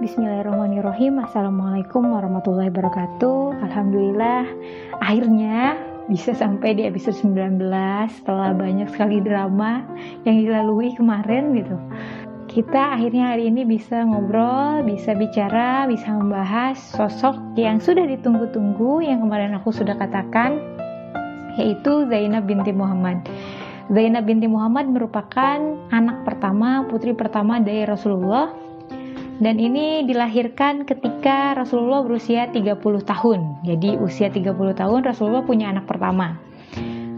Bismillahirrahmanirrahim. Assalamualaikum warahmatullahi wabarakatuh. Alhamdulillah Akhirnya bisa sampai di episode 19 Setelah banyak sekali drama Yang dilalui kemarin gitu. Kita akhirnya hari ini bisa ngobrol Bisa bicara Bisa membahas sosok yang sudah ditunggu-tunggu Yang kemarin aku sudah katakan Yaitu Zainab binti Muhammad. Zainab binti Muhammad merupakan anak pertama, putri pertama dari Rasulullah dan ini dilahirkan ketika Rasulullah berusia 30 tahun. Jadi usia 30 tahun Rasulullah punya anak pertama.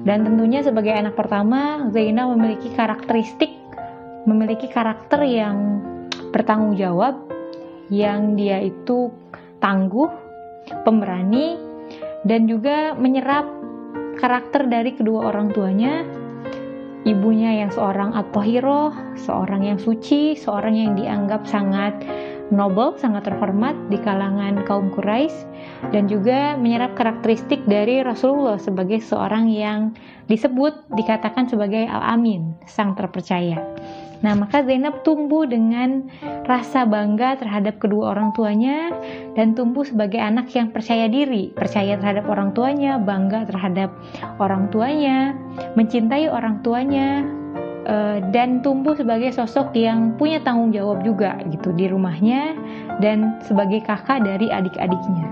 Dan tentunya sebagai anak pertama, Zainab memiliki karakteristik memiliki karakter yang bertanggung jawab, yang dia itu tangguh, pemberani, dan juga menyerap karakter dari kedua orang tuanya ibunya yang seorang at seorang yang suci, seorang yang dianggap sangat noble, sangat terhormat di kalangan kaum Quraisy dan juga menyerap karakteristik dari Rasulullah sebagai seorang yang disebut dikatakan sebagai al-amin, sang terpercaya. Nah, maka Zainab tumbuh dengan rasa bangga terhadap kedua orang tuanya dan tumbuh sebagai anak yang percaya diri, percaya terhadap orang tuanya, bangga terhadap orang tuanya, mencintai orang tuanya, eh, dan tumbuh sebagai sosok yang punya tanggung jawab juga gitu di rumahnya dan sebagai kakak dari adik-adiknya.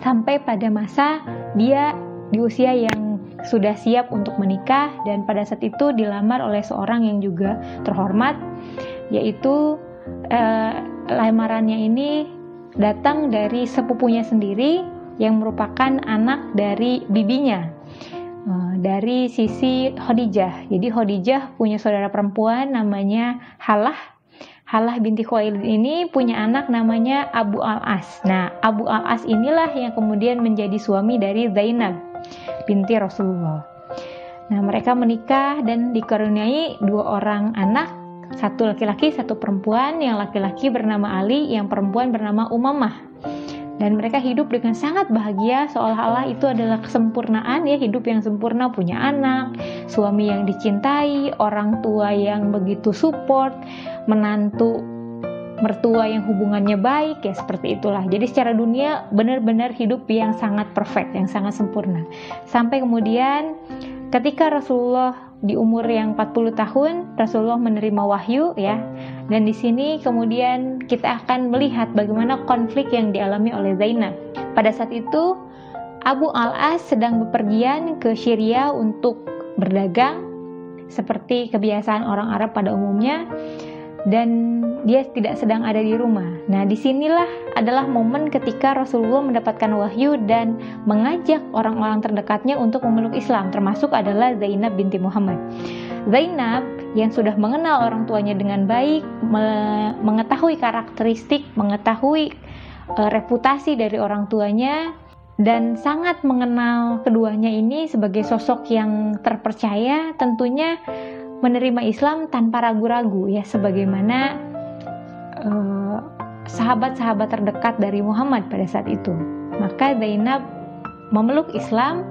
Sampai pada masa dia di usia yang sudah siap untuk menikah dan pada saat itu dilamar oleh seorang yang juga terhormat yaitu eh, lamarannya ini datang dari sepupunya sendiri yang merupakan anak dari bibinya eh, dari sisi Khadijah. Jadi Khadijah punya saudara perempuan namanya Halah. Halah binti Khuwailid ini punya anak namanya Abu Al-As. Nah, Abu Al-As inilah yang kemudian menjadi suami dari Zainab binti Rasulullah. Nah, mereka menikah dan dikaruniai dua orang anak, satu laki-laki, satu perempuan. Yang laki-laki bernama Ali, yang perempuan bernama Umamah. Dan mereka hidup dengan sangat bahagia, seolah-olah itu adalah kesempurnaan ya, hidup yang sempurna, punya anak, suami yang dicintai, orang tua yang begitu support, menantu mertua yang hubungannya baik ya seperti itulah. Jadi secara dunia benar-benar hidup yang sangat perfect, yang sangat sempurna. Sampai kemudian ketika Rasulullah di umur yang 40 tahun, Rasulullah menerima wahyu ya. Dan di sini kemudian kita akan melihat bagaimana konflik yang dialami oleh Zainab. Pada saat itu Abu Al-As sedang bepergian ke Syria untuk berdagang seperti kebiasaan orang Arab pada umumnya dan dia tidak sedang ada di rumah. Nah, di sinilah adalah momen ketika Rasulullah mendapatkan wahyu dan mengajak orang-orang terdekatnya untuk memeluk Islam, termasuk adalah Zainab binti Muhammad. Zainab yang sudah mengenal orang tuanya dengan baik, me mengetahui karakteristik, mengetahui e, reputasi dari orang tuanya, dan sangat mengenal keduanya ini sebagai sosok yang terpercaya, tentunya menerima Islam tanpa ragu-ragu ya sebagaimana eh, sahabat-sahabat terdekat dari Muhammad pada saat itu. Maka Zainab memeluk Islam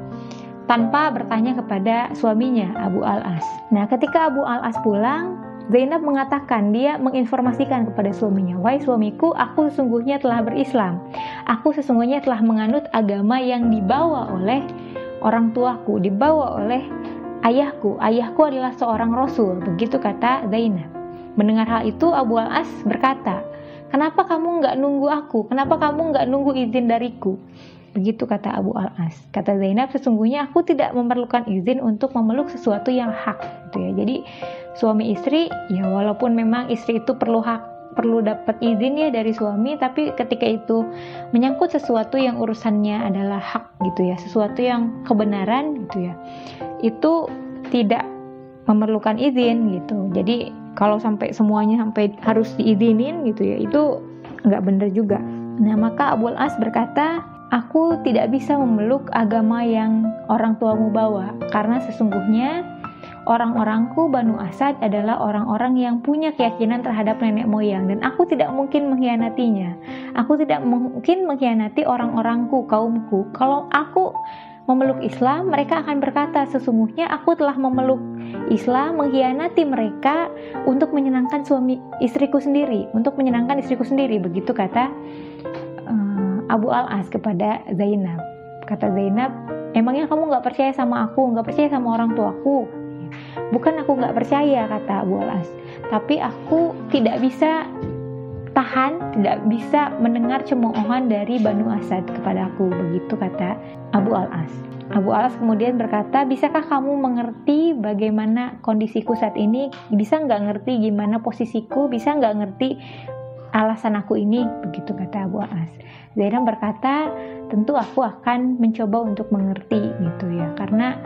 tanpa bertanya kepada suaminya Abu Al-As. Nah, ketika Abu Al-As pulang, Zainab mengatakan dia menginformasikan kepada suaminya, "Wahai suamiku, aku sesungguhnya telah berislam. Aku sesungguhnya telah menganut agama yang dibawa oleh orang tuaku, dibawa oleh ayahku, ayahku adalah seorang rasul, begitu kata Zainab. Mendengar hal itu Abu Al-As berkata, kenapa kamu nggak nunggu aku? Kenapa kamu nggak nunggu izin dariku? Begitu kata Abu Al-As. Kata Zainab, sesungguhnya aku tidak memerlukan izin untuk memeluk sesuatu yang hak. Gitu ya. Jadi suami istri, ya walaupun memang istri itu perlu hak perlu dapat izin ya dari suami tapi ketika itu menyangkut sesuatu yang urusannya adalah hak gitu ya sesuatu yang kebenaran gitu ya itu tidak memerlukan izin gitu. Jadi kalau sampai semuanya sampai harus diizinin gitu ya itu nggak benar juga. Nah maka Abul As berkata aku tidak bisa memeluk agama yang orang tuamu bawa karena sesungguhnya orang-orangku Banu Asad adalah orang-orang yang punya keyakinan terhadap nenek moyang dan aku tidak mungkin mengkhianatinya. Aku tidak mungkin mengkhianati orang-orangku, kaumku. Kalau aku memeluk Islam, mereka akan berkata, "Sesungguhnya aku telah memeluk Islam, mengkhianati mereka untuk menyenangkan suami istriku sendiri, untuk menyenangkan istriku sendiri." Begitu kata uh, Abu Al-As kepada Zainab. Kata Zainab, "Emangnya kamu nggak percaya sama aku, nggak percaya sama orang tuaku?" Bukan aku nggak percaya, kata Abu Al-As, tapi aku tidak bisa tahan, tidak bisa mendengar cemoohan dari Banu Asad kepada aku. Begitu kata Abu Al-As. Abu Al-As kemudian berkata, bisakah kamu mengerti bagaimana kondisiku saat ini? Bisa nggak ngerti gimana posisiku? Bisa nggak ngerti alasan aku ini? Begitu kata Abu Al-As. Zainab berkata, tentu aku akan mencoba untuk mengerti gitu ya. Karena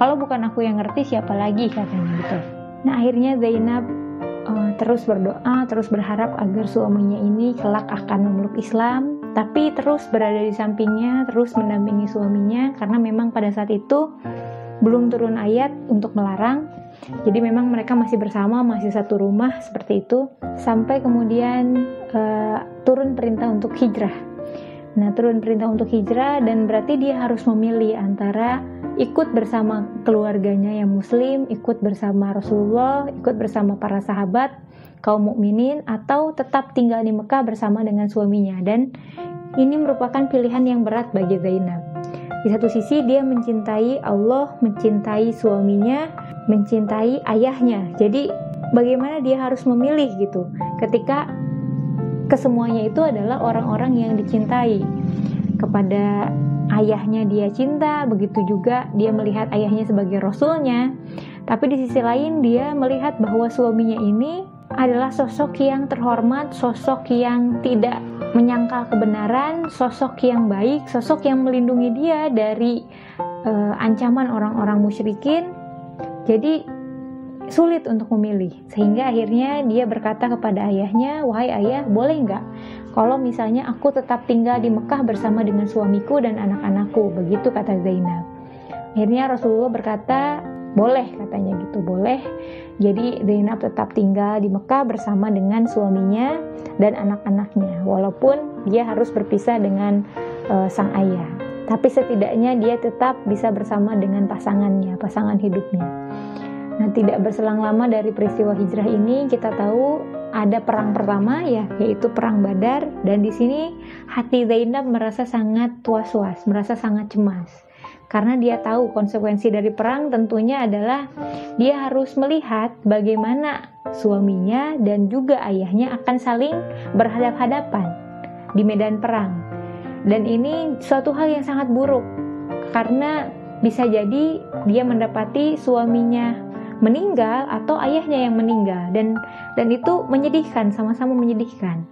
kalau bukan aku yang ngerti, siapa lagi katanya gitu. Nah akhirnya Zainab uh, terus berdoa, terus berharap agar suaminya ini kelak akan memeluk Islam, tapi terus berada di sampingnya, terus mendampingi suaminya karena memang pada saat itu belum turun ayat untuk melarang. Jadi memang mereka masih bersama, masih satu rumah seperti itu sampai kemudian uh, turun perintah untuk hijrah. Nah, turun perintah untuk hijrah dan berarti dia harus memilih antara ikut bersama keluarganya yang muslim, ikut bersama Rasulullah, ikut bersama para sahabat kaum mukminin atau tetap tinggal di Mekah bersama dengan suaminya dan ini merupakan pilihan yang berat bagi Zainab. Di satu sisi dia mencintai Allah, mencintai suaminya, mencintai ayahnya. Jadi bagaimana dia harus memilih gitu ketika kesemuanya itu adalah orang-orang yang dicintai. Kepada ayahnya dia cinta, begitu juga dia melihat ayahnya sebagai rasulnya. Tapi di sisi lain dia melihat bahwa suaminya ini adalah sosok yang terhormat, sosok yang tidak menyangkal kebenaran, sosok yang baik, sosok yang melindungi dia dari uh, ancaman orang-orang musyrikin. Jadi sulit untuk memilih, sehingga akhirnya dia berkata kepada ayahnya, "Wahai ayah, boleh nggak kalau misalnya aku tetap tinggal di Mekah bersama dengan suamiku dan anak-anakku?" Begitu kata Zainab. Akhirnya Rasulullah berkata, boleh katanya gitu, boleh. Jadi Zainab tetap tinggal di Mekah bersama dengan suaminya dan anak-anaknya, walaupun dia harus berpisah dengan uh, sang ayah. Tapi setidaknya dia tetap bisa bersama dengan pasangannya, pasangan hidupnya. Nah, tidak berselang lama dari peristiwa hijrah ini kita tahu ada perang pertama ya, yaitu perang Badar dan di sini hati Zainab merasa sangat was-was, merasa sangat cemas karena dia tahu konsekuensi dari perang tentunya adalah dia harus melihat bagaimana suaminya dan juga ayahnya akan saling berhadap-hadapan di medan perang. Dan ini suatu hal yang sangat buruk karena bisa jadi dia mendapati suaminya meninggal atau ayahnya yang meninggal dan dan itu menyedihkan sama-sama menyedihkan.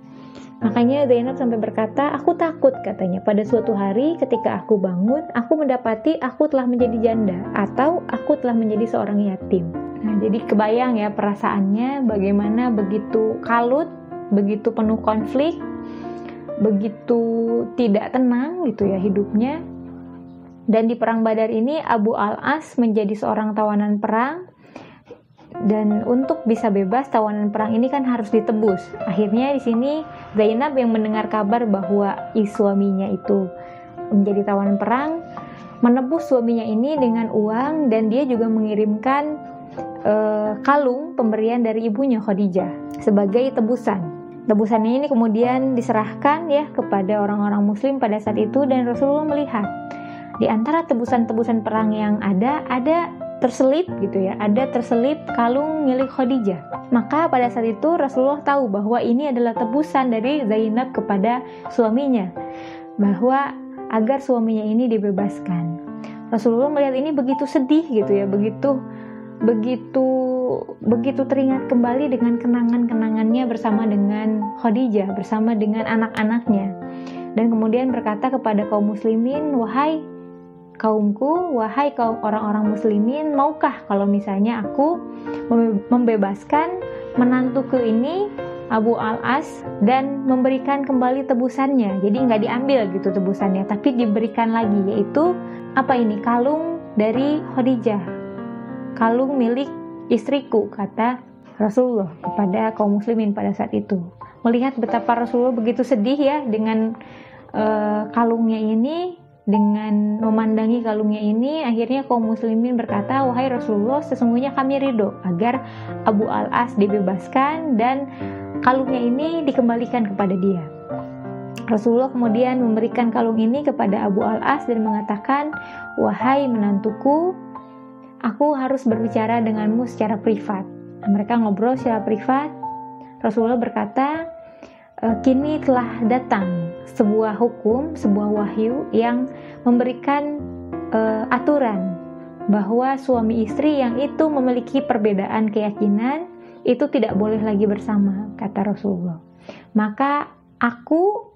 Makanya Zainab sampai berkata, aku takut katanya pada suatu hari ketika aku bangun, aku mendapati aku telah menjadi janda atau aku telah menjadi seorang yatim. Nah, jadi kebayang ya perasaannya bagaimana begitu kalut, begitu penuh konflik, begitu tidak tenang gitu ya hidupnya. Dan di perang Badar ini Abu Al-As menjadi seorang tawanan perang dan untuk bisa bebas tawanan perang ini kan harus ditebus. Akhirnya di sini Zainab yang mendengar kabar bahwa suaminya itu menjadi tawanan perang menebus suaminya ini dengan uang dan dia juga mengirimkan uh, kalung pemberian dari ibunya Khadijah sebagai tebusan. Tebusannya ini kemudian diserahkan ya kepada orang-orang muslim pada saat itu dan Rasulullah melihat di antara tebusan-tebusan perang yang ada ada terselip gitu ya, ada terselip kalung milik Khadijah. Maka pada saat itu Rasulullah tahu bahwa ini adalah tebusan dari Zainab kepada suaminya bahwa agar suaminya ini dibebaskan. Rasulullah melihat ini begitu sedih gitu ya, begitu begitu begitu teringat kembali dengan kenangan-kenangannya bersama dengan Khadijah, bersama dengan anak-anaknya. Dan kemudian berkata kepada kaum muslimin, "Wahai kaumku, wahai kaum orang-orang muslimin, maukah kalau misalnya aku membebaskan menantuku ini Abu Al-As dan memberikan kembali tebusannya. Jadi nggak diambil gitu tebusannya, tapi diberikan lagi yaitu apa ini kalung dari Khadijah. Kalung milik istriku kata Rasulullah kepada kaum muslimin pada saat itu. Melihat betapa Rasulullah begitu sedih ya dengan uh, kalungnya ini dengan memandangi kalungnya ini akhirnya kaum muslimin berkata wahai Rasulullah sesungguhnya kami ridho agar Abu Al-As dibebaskan dan kalungnya ini dikembalikan kepada dia. Rasulullah kemudian memberikan kalung ini kepada Abu Al-As dan mengatakan wahai menantuku aku harus berbicara denganmu secara privat. Mereka ngobrol secara privat. Rasulullah berkata kini telah datang sebuah hukum, sebuah wahyu yang memberikan uh, aturan bahwa suami istri yang itu memiliki perbedaan keyakinan itu tidak boleh lagi bersama, kata Rasulullah. Maka aku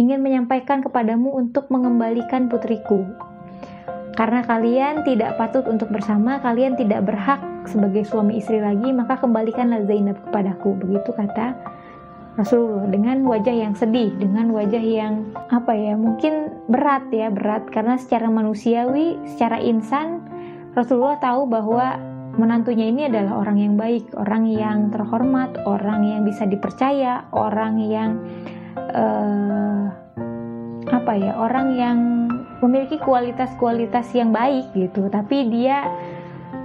ingin menyampaikan kepadamu untuk mengembalikan putriku. Karena kalian tidak patut untuk bersama, kalian tidak berhak sebagai suami istri lagi, maka kembalikanlah Zainab kepadaku. Begitu kata Rasulullah dengan wajah yang sedih, dengan wajah yang apa ya, mungkin berat ya, berat. Karena secara manusiawi, secara insan Rasulullah tahu bahwa menantunya ini adalah orang yang baik, orang yang terhormat, orang yang bisa dipercaya, orang yang uh, apa ya, orang yang memiliki kualitas-kualitas yang baik gitu, tapi dia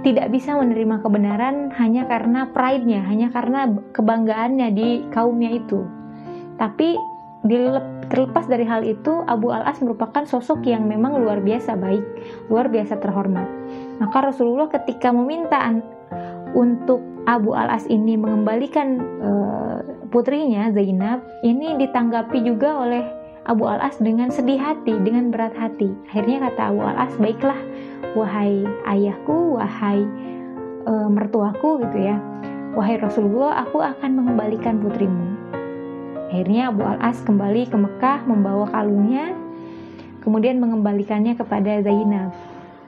tidak bisa menerima kebenaran hanya karena pride-nya, hanya karena kebanggaannya di kaumnya itu. Tapi terlepas dari hal itu, Abu Al-As merupakan sosok yang memang luar biasa baik, luar biasa terhormat. Maka Rasulullah ketika meminta untuk Abu Al-As ini mengembalikan uh, putrinya Zainab, ini ditanggapi juga oleh Abu Al-As dengan sedih hati, dengan berat hati. Akhirnya kata Abu Al-As, "Baiklah, wahai ayahku, wahai e, mertuaku gitu ya. Wahai Rasulullah, aku akan mengembalikan putrimu. Akhirnya Abu Al-As kembali ke Mekah membawa kalungnya, kemudian mengembalikannya kepada Zainab.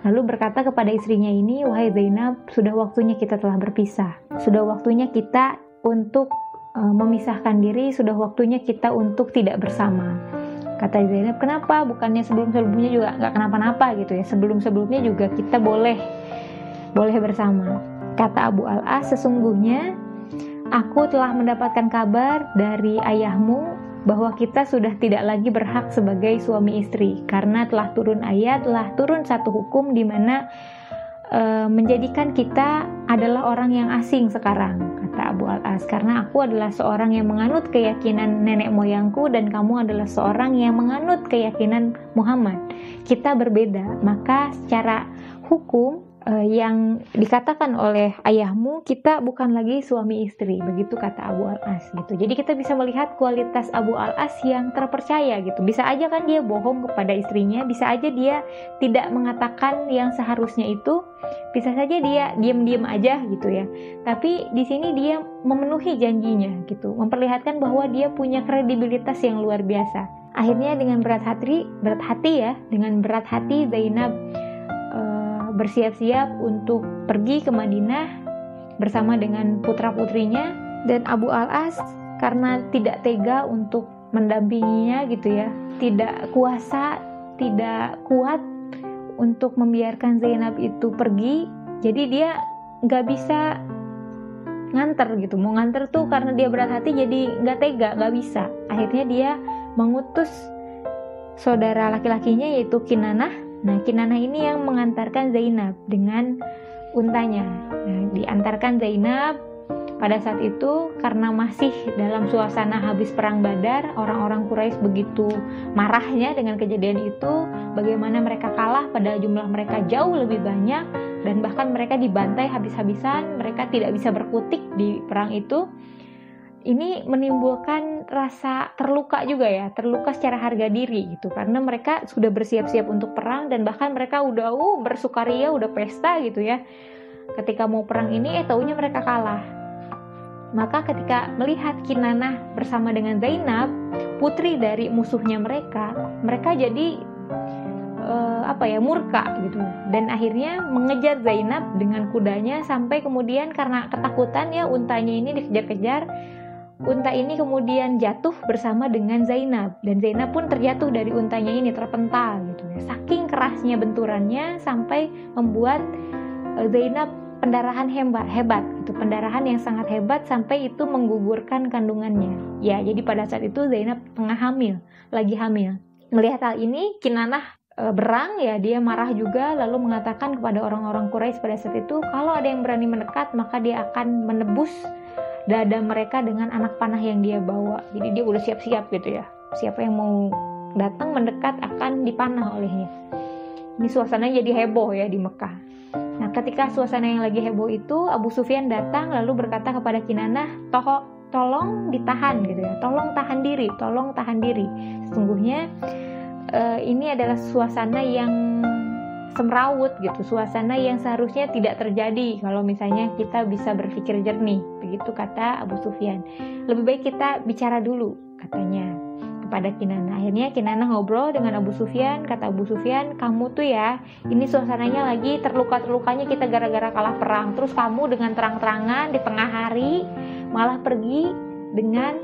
Lalu berkata kepada istrinya ini, "Wahai Zainab, sudah waktunya kita telah berpisah. Sudah waktunya kita untuk e, memisahkan diri, sudah waktunya kita untuk tidak bersama." Kata Zainab, kenapa? Bukannya sebelum-sebelumnya juga nggak kenapa-napa gitu ya. Sebelum-sebelumnya juga kita boleh boleh bersama. Kata Abu Al-As, sesungguhnya aku telah mendapatkan kabar dari ayahmu bahwa kita sudah tidak lagi berhak sebagai suami istri karena telah turun ayat, telah turun satu hukum di mana e, menjadikan kita adalah orang yang asing sekarang kata Abu Al-As. Karena aku adalah seorang yang menganut keyakinan nenek moyangku dan kamu adalah seorang yang menganut keyakinan Muhammad. Kita berbeda maka secara hukum uh, yang dikatakan oleh ayahmu kita bukan lagi suami istri begitu kata Abu Al As gitu. Jadi kita bisa melihat kualitas Abu Al As yang terpercaya gitu. Bisa aja kan dia bohong kepada istrinya bisa aja dia tidak mengatakan yang seharusnya itu bisa saja dia diam-diam aja gitu ya. Tapi di sini dia memenuhi janjinya gitu. Memperlihatkan bahwa dia punya kredibilitas yang luar biasa. Akhirnya dengan berat hati berat hati ya dengan berat hati Zainab bersiap-siap untuk pergi ke Madinah bersama dengan putra-putrinya dan Abu Al-As karena tidak tega untuk mendampinginya gitu ya. Tidak kuasa tidak kuat untuk membiarkan Zainab itu pergi. Jadi dia nggak bisa nganter gitu. Mau nganter tuh karena dia berat hati jadi nggak tega nggak bisa. Akhirnya dia mengutus saudara laki-lakinya yaitu Kinanah Nah, Kinana ini yang mengantarkan Zainab dengan untanya. Nah, diantarkan Zainab pada saat itu karena masih dalam suasana habis perang Badar, orang-orang Quraisy begitu marahnya dengan kejadian itu, bagaimana mereka kalah pada jumlah mereka jauh lebih banyak dan bahkan mereka dibantai habis-habisan, mereka tidak bisa berkutik di perang itu ini menimbulkan rasa terluka juga ya, terluka secara harga diri gitu karena mereka sudah bersiap-siap untuk perang dan bahkan mereka udah uh bersukaria, udah pesta gitu ya. Ketika mau perang ini eh taunya mereka kalah. Maka ketika melihat Kinanah bersama dengan Zainab, putri dari musuhnya mereka, mereka jadi uh, apa ya murka gitu dan akhirnya mengejar Zainab dengan kudanya sampai kemudian karena ketakutan ya untanya ini dikejar-kejar Unta ini kemudian jatuh bersama dengan Zainab dan Zainab pun terjatuh dari untanya ini terpental gitu ya. Saking kerasnya benturannya sampai membuat e, Zainab pendarahan hebat hebat itu pendarahan yang sangat hebat sampai itu menggugurkan kandungannya. Ya, jadi pada saat itu Zainab tengah hamil, lagi hamil. Melihat hal ini, Kinanah e, berang ya dia marah juga lalu mengatakan kepada orang-orang Quraisy pada saat itu kalau ada yang berani mendekat maka dia akan menebus dada mereka dengan anak panah yang dia bawa. Jadi dia udah siap-siap gitu ya. Siapa yang mau datang mendekat akan dipanah olehnya. Ini suasananya jadi heboh ya di Mekah. Nah ketika suasana yang lagi heboh itu Abu Sufyan datang lalu berkata kepada Kinanah toh tolong ditahan gitu ya. Tolong tahan diri tolong tahan diri. Sesungguhnya uh, ini adalah suasana yang semrawut gitu, suasana yang seharusnya tidak terjadi kalau misalnya kita bisa berpikir jernih, begitu kata Abu Sufyan. Lebih baik kita bicara dulu, katanya kepada Kinana. Akhirnya Kinana ngobrol dengan Abu Sufyan, kata Abu Sufyan, kamu tuh ya, ini suasananya lagi terluka-terlukanya kita gara-gara kalah perang. Terus kamu dengan terang-terangan di tengah hari malah pergi dengan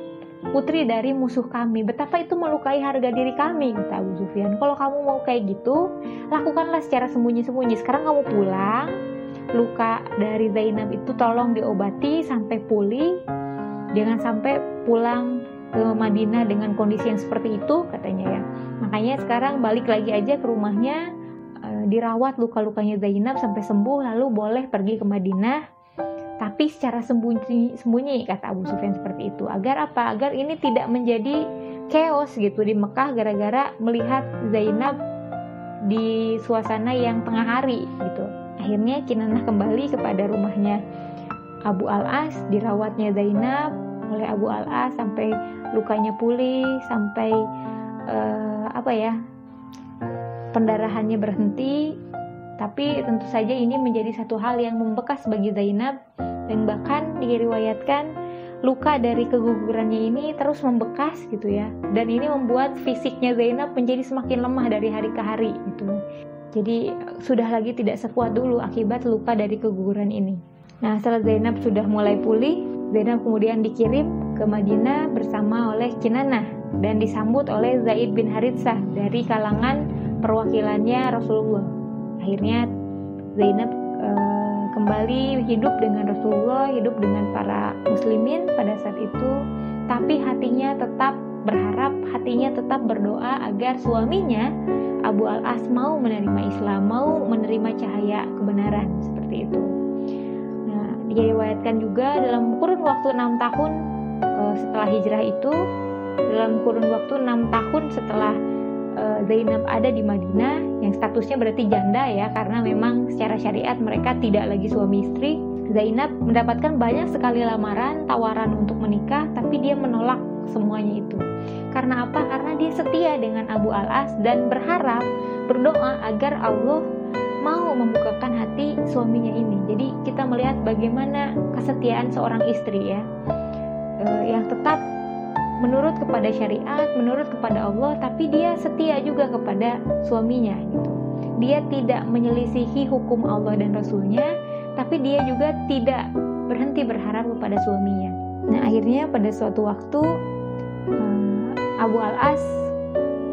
putri dari musuh kami. Betapa itu melukai harga diri kami, kata Abu Sufyan. Kalau kamu mau kayak gitu, lakukanlah secara sembunyi-sembunyi. Sekarang kamu pulang, luka dari Zainab itu tolong diobati sampai pulih. Jangan sampai pulang ke Madinah dengan kondisi yang seperti itu, katanya ya. Makanya sekarang balik lagi aja ke rumahnya, eh, dirawat luka-lukanya Zainab sampai sembuh, lalu boleh pergi ke Madinah tapi secara sembunyi sembunyi kata Abu Sufyan seperti itu agar apa agar ini tidak menjadi chaos gitu di Mekah gara-gara melihat Zainab di suasana yang tengah hari gitu akhirnya Kinanah kembali kepada rumahnya. Abu Al-As dirawatnya Zainab oleh Abu Al-As sampai lukanya pulih sampai uh, apa ya pendarahannya berhenti. Tapi tentu saja ini menjadi satu hal yang membekas bagi Zainab dan bahkan diriwayatkan luka dari kegugurannya ini terus membekas gitu ya. Dan ini membuat fisiknya Zainab menjadi semakin lemah dari hari ke hari gitu jadi sudah lagi tidak sekuat dulu akibat luka dari keguguran ini. Nah setelah Zainab sudah mulai pulih Zainab kemudian dikirim ke Madinah bersama oleh Kinanah dan disambut oleh Zaid bin Haritsah dari kalangan perwakilannya Rasulullah. Akhirnya Zainab kembali hidup dengan Rasulullah, hidup dengan para muslimin pada saat itu, tapi hatinya tetap berharap, hatinya tetap berdoa agar suaminya Abu Al-As mau menerima Islam, mau menerima cahaya kebenaran seperti itu. Nah, diriwayatkan juga dalam kurun waktu enam tahun uh, setelah hijrah itu, dalam kurun waktu enam tahun setelah uh, Zainab ada di Madinah yang statusnya berarti janda ya karena memang secara syariat mereka tidak lagi suami istri Zainab mendapatkan banyak sekali lamaran tawaran untuk menikah tapi dia menolak semuanya itu karena apa? karena dia setia dengan Abu Al-As dan berharap berdoa agar Allah mau membukakan hati suaminya ini jadi kita melihat bagaimana kesetiaan seorang istri ya uh, yang tetap menurut kepada syariat, menurut kepada Allah, tapi dia setia juga kepada suaminya gitu. Dia tidak menyelisihi hukum Allah dan Rasulnya, tapi dia juga tidak berhenti berharap kepada suaminya. Nah akhirnya pada suatu waktu eh, Abu Al-As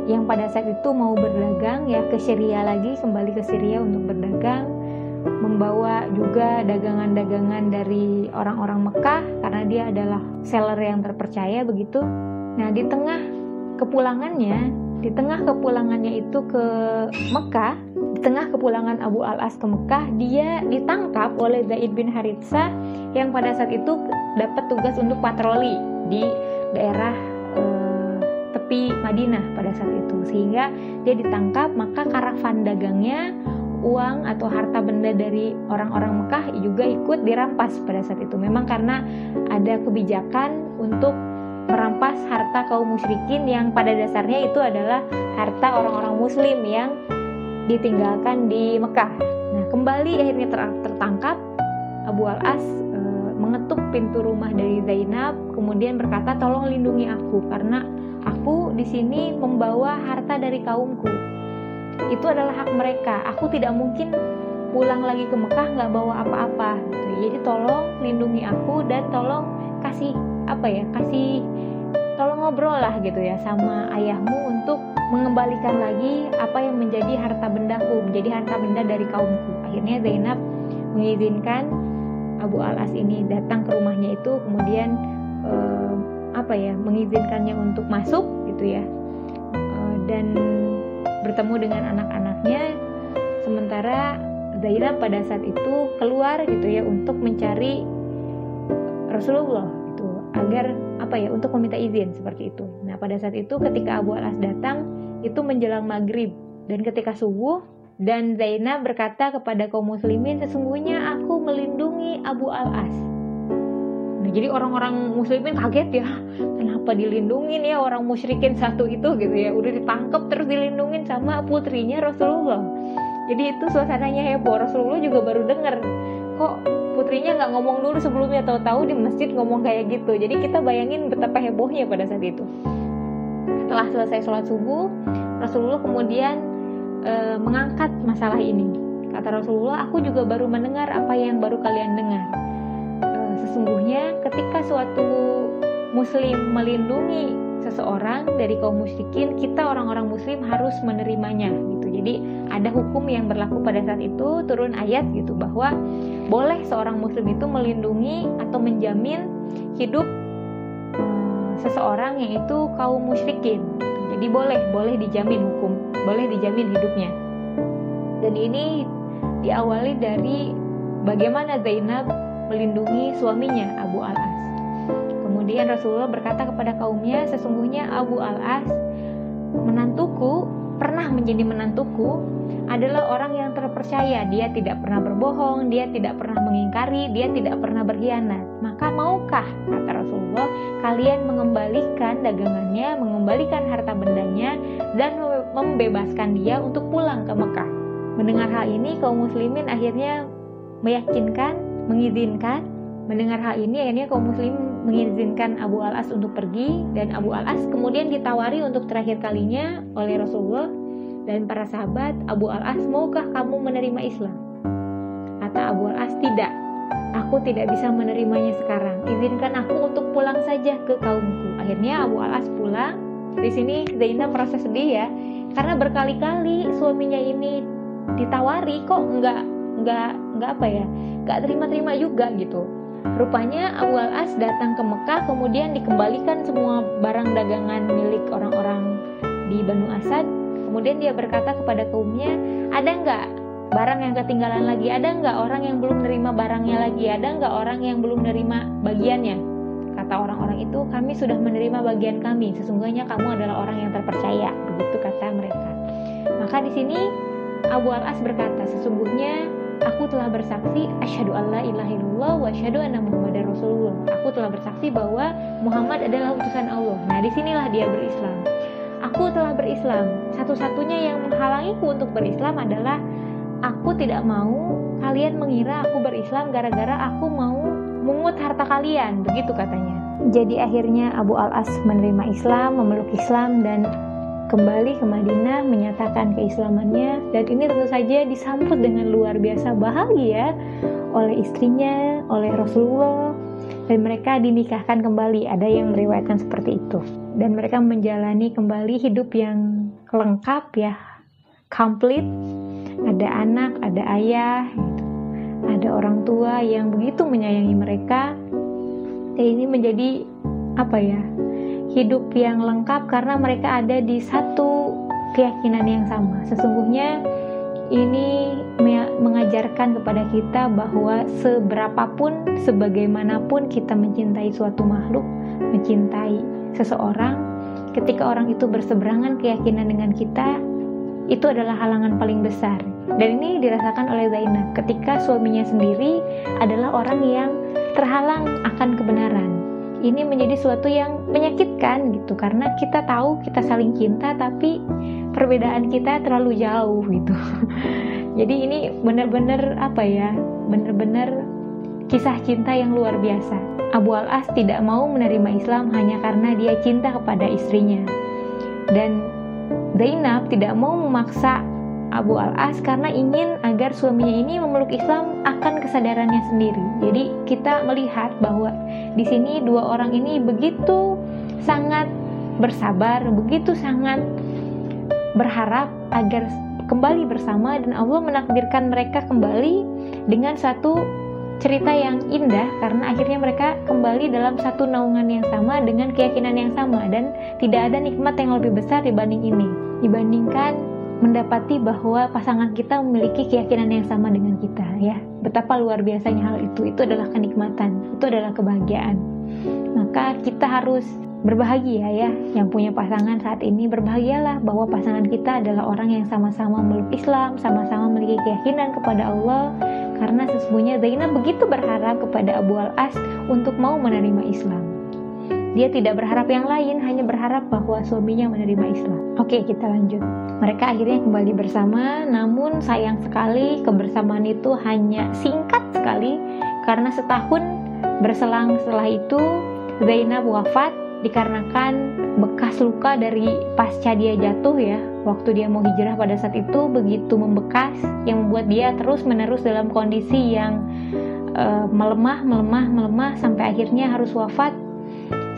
yang pada saat itu mau berdagang ya ke Syria lagi kembali ke Syria untuk berdagang membawa juga dagangan-dagangan dari orang-orang Mekah karena dia adalah seller yang terpercaya begitu. Nah, di tengah kepulangannya, di tengah kepulangannya itu ke Mekah, tengah kepulangan Abu Al-As ke Mekah, dia ditangkap oleh Zaid bin Haritsah yang pada saat itu dapat tugas untuk patroli di daerah eh, tepi Madinah pada saat itu. Sehingga dia ditangkap, maka karavan dagangnya uang atau harta benda dari orang-orang Mekah juga ikut dirampas pada saat itu. Memang karena ada kebijakan untuk merampas harta kaum musyrikin yang pada dasarnya itu adalah harta orang-orang muslim yang ditinggalkan di Mekah. Nah, kembali akhirnya ter tertangkap Abu Al-As e, mengetuk pintu rumah dari Zainab kemudian berkata, "Tolong lindungi aku karena aku di sini membawa harta dari kaumku." itu adalah hak mereka aku tidak mungkin pulang lagi ke Mekah nggak bawa apa-apa gitu. jadi tolong lindungi aku dan tolong kasih apa ya kasih tolong ngobrol lah gitu ya sama ayahmu untuk mengembalikan lagi apa yang menjadi harta bendaku menjadi harta benda dari kaumku akhirnya Zainab mengizinkan Abu Al-As ini datang ke rumahnya itu kemudian eh, apa ya mengizinkannya untuk masuk gitu ya eh, dan bertemu dengan anak-anaknya sementara Zainab pada saat itu keluar gitu ya untuk mencari Rasulullah itu agar apa ya untuk meminta izin seperti itu. Nah pada saat itu ketika Abu Alas datang itu menjelang maghrib dan ketika subuh dan Zainab berkata kepada kaum muslimin sesungguhnya aku melindungi Abu Al-As. Nah, jadi orang-orang muslimin kaget ya, kenapa dilindungin ya orang musyrikin satu itu gitu ya, udah ditangkap terus dilindungin sama putrinya Rasulullah. Jadi itu suasananya heboh. Rasulullah juga baru dengar kok putrinya nggak ngomong dulu sebelumnya tahu-tahu di masjid ngomong kayak gitu. Jadi kita bayangin betapa hebohnya pada saat itu. Setelah selesai sholat subuh, Rasulullah kemudian e, mengangkat masalah ini. Kata Rasulullah, aku juga baru mendengar apa yang baru kalian dengar. E, sesungguhnya ketika suatu muslim melindungi seseorang dari kaum musyrikin, kita orang-orang muslim harus menerimanya gitu. Jadi ada hukum yang berlaku pada saat itu turun ayat gitu bahwa boleh seorang muslim itu melindungi atau menjamin hidup seseorang yaitu kaum musyrikin. Jadi boleh, boleh dijamin hukum, boleh dijamin hidupnya. Dan ini diawali dari bagaimana Zainab melindungi suaminya Abu Al-As. Kemudian Rasulullah berkata kepada kaumnya, sesungguhnya Abu Al-As menantuku pernah menjadi menantuku adalah orang yang terpercaya. Dia tidak pernah berbohong, dia tidak pernah mengingkari, dia tidak pernah berkhianat. Maka maukah, kata Rasulullah, kalian mengembalikan dagangannya, mengembalikan harta bendanya, dan membebaskan dia untuk pulang ke Mekah. Mendengar hal ini, kaum muslimin akhirnya meyakinkan, mengizinkan. Mendengar hal ini, akhirnya kaum muslim mengizinkan Abu Al-As untuk pergi, dan Abu Al-As kemudian ditawari untuk terakhir kalinya oleh Rasulullah dan para sahabat, Abu Al-As, maukah kamu menerima Islam? Kata Abu Al-As, tidak. Aku tidak bisa menerimanya sekarang. Izinkan aku untuk pulang saja ke kaumku. Akhirnya Abu Al-As pulang. Di sini Zainab merasa sedih ya, karena berkali-kali suaminya ini ditawari kok nggak nggak nggak apa ya, nggak terima-terima juga gitu. Rupanya Abu Al-As datang ke Mekah kemudian dikembalikan semua barang dagangan milik orang-orang di Banu Asad Kemudian dia berkata kepada kaumnya, ada nggak barang yang ketinggalan lagi? Ada nggak orang yang belum nerima barangnya lagi? Ada nggak orang yang belum nerima bagiannya? Kata orang-orang itu, kami sudah menerima bagian kami. Sesungguhnya kamu adalah orang yang terpercaya. Begitu kata mereka. Maka di sini Abu Al-As berkata, sesungguhnya aku telah bersaksi asyhadu alla ilaha illallah wa asyhadu anna muhammadar rasulullah. Aku telah bersaksi bahwa Muhammad adalah utusan Allah. Nah, di sinilah dia berislam aku telah berislam. Satu-satunya yang menghalangiku untuk berislam adalah aku tidak mau kalian mengira aku berislam gara-gara aku mau mungut harta kalian, begitu katanya. Jadi akhirnya Abu Al-As menerima Islam, memeluk Islam dan kembali ke Madinah menyatakan keislamannya dan ini tentu saja disambut dengan luar biasa bahagia oleh istrinya, oleh Rasulullah dan mereka dinikahkan kembali. Ada yang meriwayatkan seperti itu. Dan mereka menjalani kembali hidup yang lengkap ya, komplit. Ada anak, ada ayah, gitu. ada orang tua yang begitu menyayangi mereka. Dan ini menjadi apa ya? Hidup yang lengkap karena mereka ada di satu keyakinan yang sama. Sesungguhnya ini mengajarkan kepada kita bahwa seberapapun, sebagaimanapun kita mencintai suatu makhluk, mencintai seseorang, ketika orang itu berseberangan keyakinan dengan kita, itu adalah halangan paling besar. Dan ini dirasakan oleh Zainab ketika suaminya sendiri adalah orang yang terhalang akan kebenaran. Ini menjadi suatu yang menyakitkan gitu karena kita tahu kita saling cinta tapi perbedaan kita terlalu jauh gitu jadi ini benar-benar apa ya benar-benar kisah cinta yang luar biasa Abu Al-As tidak mau menerima Islam hanya karena dia cinta kepada istrinya dan Zainab tidak mau memaksa Abu Al-As karena ingin agar suaminya ini memeluk Islam akan kesadarannya sendiri. Jadi kita melihat bahwa di sini dua orang ini begitu sangat bersabar, begitu sangat berharap agar kembali bersama dan Allah menakdirkan mereka kembali dengan satu cerita yang indah karena akhirnya mereka kembali dalam satu naungan yang sama dengan keyakinan yang sama dan tidak ada nikmat yang lebih besar dibanding ini. Dibandingkan mendapati bahwa pasangan kita memiliki keyakinan yang sama dengan kita ya. Betapa luar biasanya hal itu. Itu adalah kenikmatan, itu adalah kebahagiaan. Maka kita harus berbahagia ya yang punya pasangan saat ini berbahagialah bahwa pasangan kita adalah orang yang sama-sama meluk Islam sama-sama memiliki keyakinan kepada Allah karena sesungguhnya Zainab begitu berharap kepada Abu Al-As untuk mau menerima Islam dia tidak berharap yang lain hanya berharap bahwa suaminya menerima Islam. Oke kita lanjut. Mereka akhirnya kembali bersama namun sayang sekali kebersamaan itu hanya singkat sekali karena setahun berselang setelah itu Zainab wafat dikarenakan bekas luka dari pasca dia jatuh ya. Waktu dia mau hijrah pada saat itu begitu membekas yang membuat dia terus menerus dalam kondisi yang uh, melemah melemah melemah sampai akhirnya harus wafat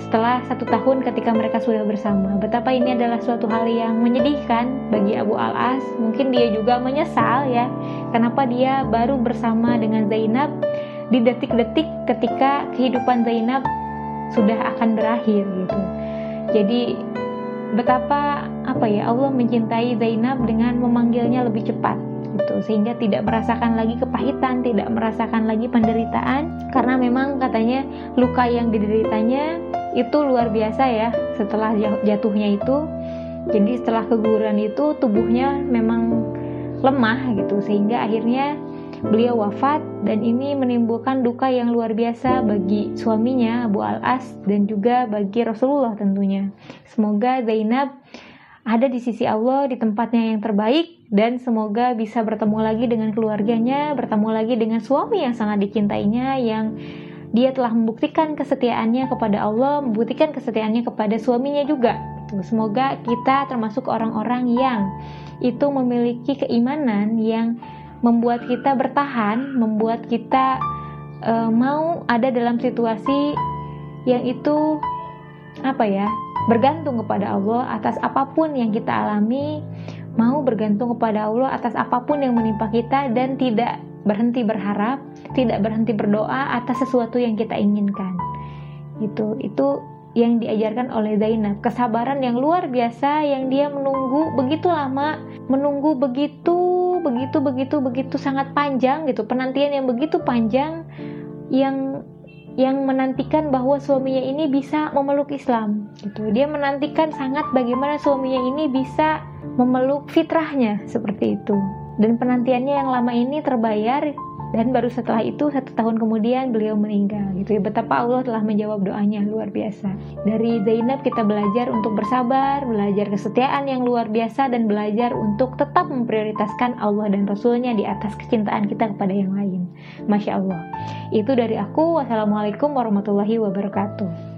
setelah satu tahun ketika mereka sudah bersama betapa ini adalah suatu hal yang menyedihkan bagi Abu Al-As. Mungkin dia juga menyesal ya kenapa dia baru bersama dengan Zainab di detik-detik ketika kehidupan Zainab sudah akan berakhir gitu. Jadi betapa apa ya Allah mencintai Zainab dengan memanggilnya lebih cepat gitu. Sehingga tidak merasakan lagi kepahitan, tidak merasakan lagi penderitaan. Karena memang katanya luka yang dideritanya itu luar biasa ya setelah jatuhnya itu. Jadi setelah keguguran itu tubuhnya memang lemah gitu sehingga akhirnya Beliau wafat dan ini menimbulkan duka yang luar biasa bagi suaminya Abu Al-As dan juga bagi Rasulullah tentunya. Semoga Zainab ada di sisi Allah di tempatnya yang terbaik dan semoga bisa bertemu lagi dengan keluarganya, bertemu lagi dengan suami yang sangat dicintainya yang dia telah membuktikan kesetiaannya kepada Allah, membuktikan kesetiaannya kepada suaminya juga. Semoga kita termasuk orang-orang yang itu memiliki keimanan yang membuat kita bertahan, membuat kita uh, mau ada dalam situasi yang itu apa ya bergantung kepada Allah atas apa pun yang kita alami mau bergantung kepada Allah atas apa pun yang menimpa kita dan tidak berhenti berharap tidak berhenti berdoa atas sesuatu yang kita inginkan. Itu itu yang diajarkan oleh Zainab. Kesabaran yang luar biasa yang dia menunggu begitu lama menunggu begitu begitu begitu begitu sangat panjang gitu. Penantian yang begitu panjang yang yang menantikan bahwa suaminya ini bisa memeluk Islam gitu. Dia menantikan sangat bagaimana suaminya ini bisa memeluk fitrahnya seperti itu dan penantiannya yang lama ini terbayar dan baru setelah itu satu tahun kemudian beliau meninggal gitu. Ya betapa Allah telah menjawab doanya luar biasa. Dari Zainab kita belajar untuk bersabar belajar kesetiaan yang luar biasa dan belajar untuk tetap memprioritaskan Allah dan Rasulnya di atas kecintaan kita kepada yang lain. Masya Allah. Itu dari aku. Wassalamualaikum warahmatullahi wabarakatuh